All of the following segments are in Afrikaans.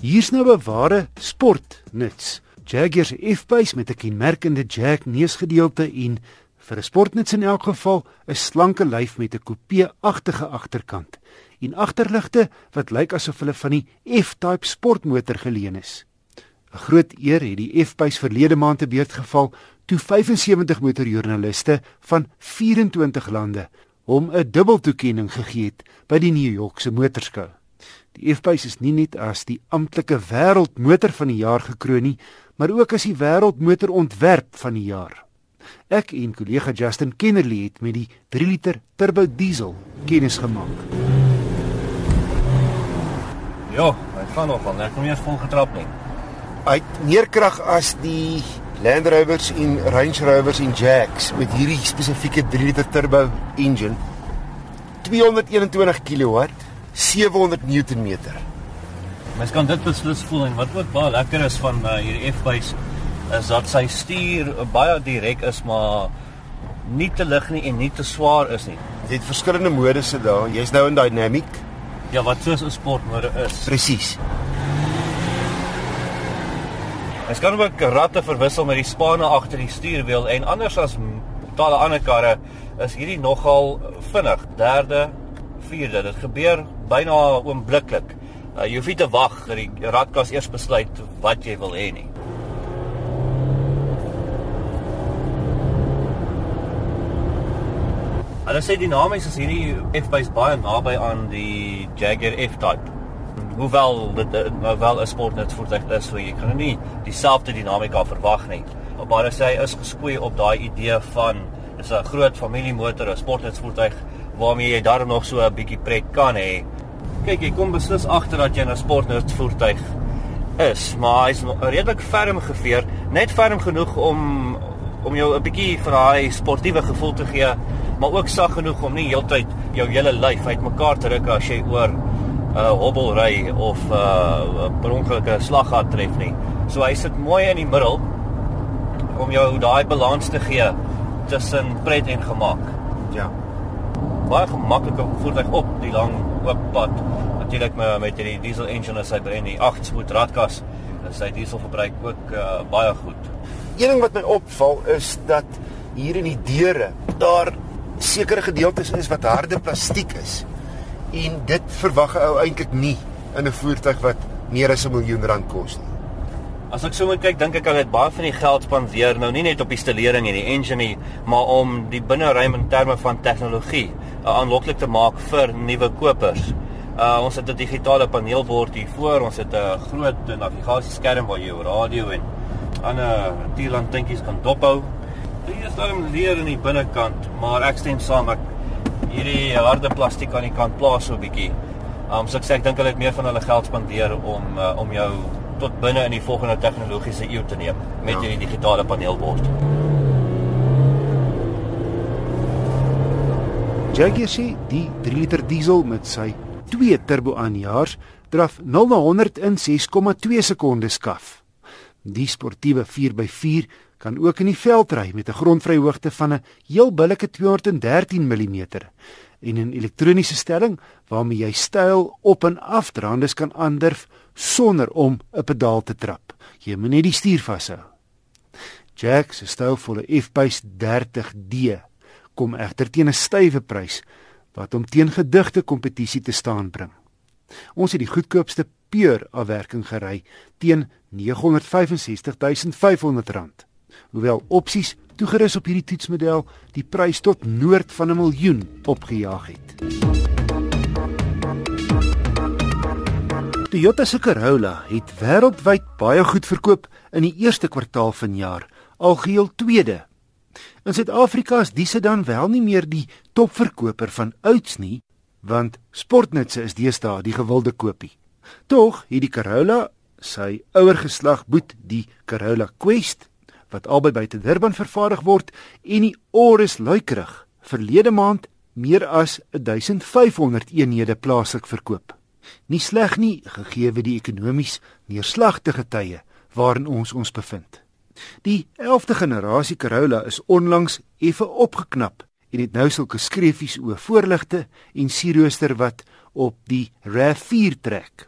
Hier's nou 'n ware sportnuts. Jaguar se F-base met 'n kenmerkende Jag neusgedeelte en vir 'n sportnuts in elk geval 'n slanke lyf met 'n coupe-agtige agterkant en agterligte wat lyk asof hulle van die F-type sportmotor geleen is. 'n Groot eer het die F-base verlede maand te beurt geval toe 75 motorjoernaliste van 24 lande hom 'n dubbeltoekenning gegee het by die New York se motorskou. Die F-Pace is nie net as die amptelike wêreldmotor van die jaar gekroon nie, maar ook as die wêreldmotorontwerp van die jaar. Ek en kollega Justin Kennerly het met die 3 liter turbo diesel kennis gemaak. Ja, hy gaan nog al, ek kom eers vol getrap nie. Hy het meer krag as die Land Rovers en Range Rovers en Jags met hierdie spesifieke 3 liter turbo engine. 221 kW 700 Newtonmeter. Mens kan dit beslis voel en wat ook baie lekker is van uh, hierdie F-base is dat sy stuur baie direk is maar nie te lig nie en nie te swaar is nie. Jy het verskillende modusse daar. Jy's nou in dynamic. Ja, wat soos 'n sportmode is. Presies. Mens kan ook ratte verwissel met die spanne agter die stuurwiel en anders as totale ander karre is hierdie nogal vinnig. Derde, vierde, dit gebeur byna oombliklik. Uh, jy hoef nie te wag dat die radkas eers besluit wat jy wil hê nie. Hulle sê dinamies is hierdie F-base baie naby aan die Jaguar F-type. Hoewel dit nou wel 'n sportnet voertuig is, so jy kan nie dieselfde dinamika verwag nie. Maar hulle sê hy is geskoei op daai idee van dis 'n groot familiemotor, 'n sportnet voertuig waarmee jy daar nog so 'n bietjie pret kan hê. Kyk, jy kom beslis agter dat jy 'n sportnerd voertuig is, maar hy's redelik ferm geveer, net ferm genoeg om om jou 'n bietjie vir daai sportiewe gevoel te gee, maar ook sag genoeg om nie heeltyd jou hele lyf uitmekaar te ruk as jy oor 'n uh, hobbel ry of 'n uh, per ongeluk 'n slaggat tref nie. So hy sit mooi in die middel om jou daai balans te gee tussen pret en gemaak. Ja baie gemaklike voertuig op die lang oop pad. Natuurlik met met die diesel engine as hy by die 8 spoed radkas is sy dieselverbruik ook uh, baie goed. Een ding wat my opval is dat hier in die deure daar sekere gedeeltes is wat harde plastiek is. En dit verwag 'n ou eintlik nie in 'n voertuig wat meer as 'n miljoen rand kos nie. As ek so moet kyk, dink ek hulle het baie van die geld spandeer nou nie net op die stelering en die engine nie, maar om die binneruim in terme van tegnologie aanloklik te maak vir nuwe kopers. Uh ons het 'n digitale paneelbord hier voor, ons het 'n groot navigasieskerm waar jy jou radio en ander tierlantinkies kan dophou. Hier is daar 'n leer in die binnekant, maar ek stem saam ek hierdie harde plastiek aan die kant plaas so 'n bietjie. Um so ek sê ek dink hulle het meer van hulle geld spandeer om uh, om jou tot binne in die volgende tegnologiese eeu te neem met ja. hierdie digitale paneelbord. Jaguar sê die 3 liter diesel met sy 2 turbo aanjaars draf 0 na 100 in 6,2 sekondes skaf. Die sportiewe 4x4 kan ook in die veld ry met 'n grondvryhoogte van 'n heel billike 213 mm en 'n elektroniese stelling waarmee jy styl op en af draandes kan aandurf sonder om 'n pedaal te trap. Jy moet net die stuur vashou. Jack se stylvolle F-Pace 30D kom egter teen 'n stywe prys wat hom teen gedigte kompetisie te staan bring. Ons het die goedkoopste pure afwerking gery teen R965500. Hoewel opsies toegerus op hierdie toetsmodel die prys tot noord van 'n miljoen opgejaag het. Toyota se Corolla het wêreldwyd baie goed verkoop in die eerste kwartaal vanjaar, algeheel tweede. In Suid-Afrika is diese dan wel nie meer die topverkoper van ouds nie, want sportnutse is deesdae die gewilde koopie. Tog het die Corolla sy ouer geslag boet die Corolla Quest wat albei by Durban vervaardig word en die Auris luikerig verlede maand meer as 1500 eenhede plaaslik verkoop. Nie sleg nie gegee die ekonomies neerslagtige tye waarin ons ons bevind. Die 11de generasie Corolla is onlangs effe opgeknap en het nou sulke skreefies oor voorligte en sierrooster wat op die RAV4 trek.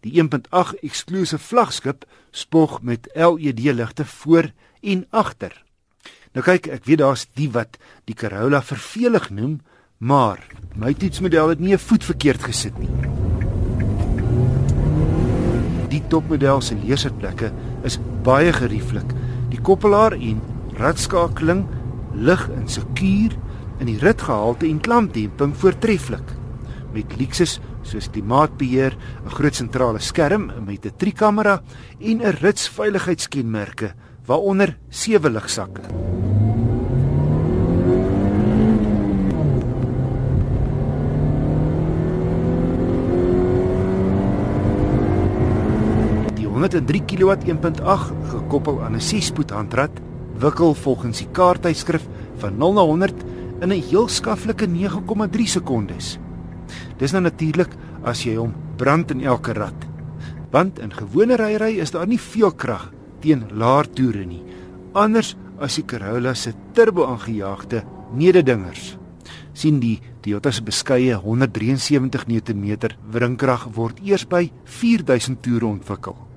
Die 1.8 eksklusiewe vlaggenskap spog met LED ligte voor en agter. Nou kyk, ek weet daar's die wat die Corolla vervelig noem, maar my toetsmodel het nie 'n voet verkeerd gesit nie. Die topmodel se leersitplekke is baie gerieflik. Die koppelaar en radskakeling lig en sekuur in die ritgehalte en klampdemping voortreffelik. Met luksus soos klimaatbeheer, 'n groot sentrale skerm met 'n trikamera en 'n ritsveiligheidskenmerke waaronder sewe ligsakke. Die 103 kW 1.8 gekoppel aan 'n 6-spoed handrat wikkel volgens die kaarttydskrif van 0 na 100 in 'n heel skaflike 9,3 sekondes. Dis nou natuurlik as jy hom brand in elke rad. Want in gewone ryery is daar nie veel krag teen laer toere nie. Anders as die Corolla se turbo aangejaagde mededingers. sien die Toyota se beskeie 173 Nm wringkrag word eers by 4000 toere ontwikkel.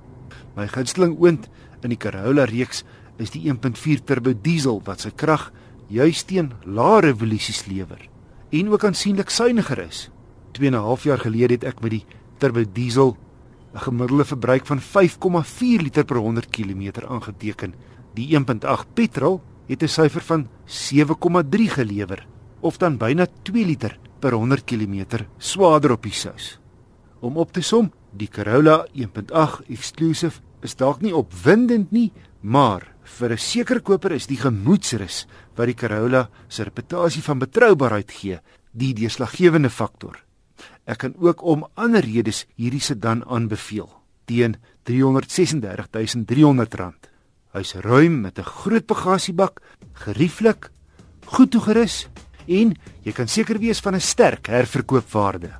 My gunsteling oond in die Corolla reeks is die 1.4 turbo diesel wat sy krag juis teen lae revolusies lewer en ook aansienlik suiwiger is. 2 en 'n half jaar gelede het ek met die turbo diesel 'n gemiddelde verbruik van 5,4 liter per 100 km aangeteken. Die 1.8 petrol het 'n syfer van 7,3 gelewer of dan byna 2 liter per 100 km swaarder op die sous. Om op te som, die Corolla 1.8 Exclusive is dalk nie opwindend nie, maar vir 'n sekere koper is die gemoedsrus wat die Corolla se reputasie van betroubaarheid gee, die deurslaggewende faktor. Ek kan ook om ander redes hierdie sedan aanbeveel teen R336300. Hy's ruim met 'n groot bagasiebak, gerieflik, goed toegerus en jy kan seker wees van 'n sterk herverkoopwaarde.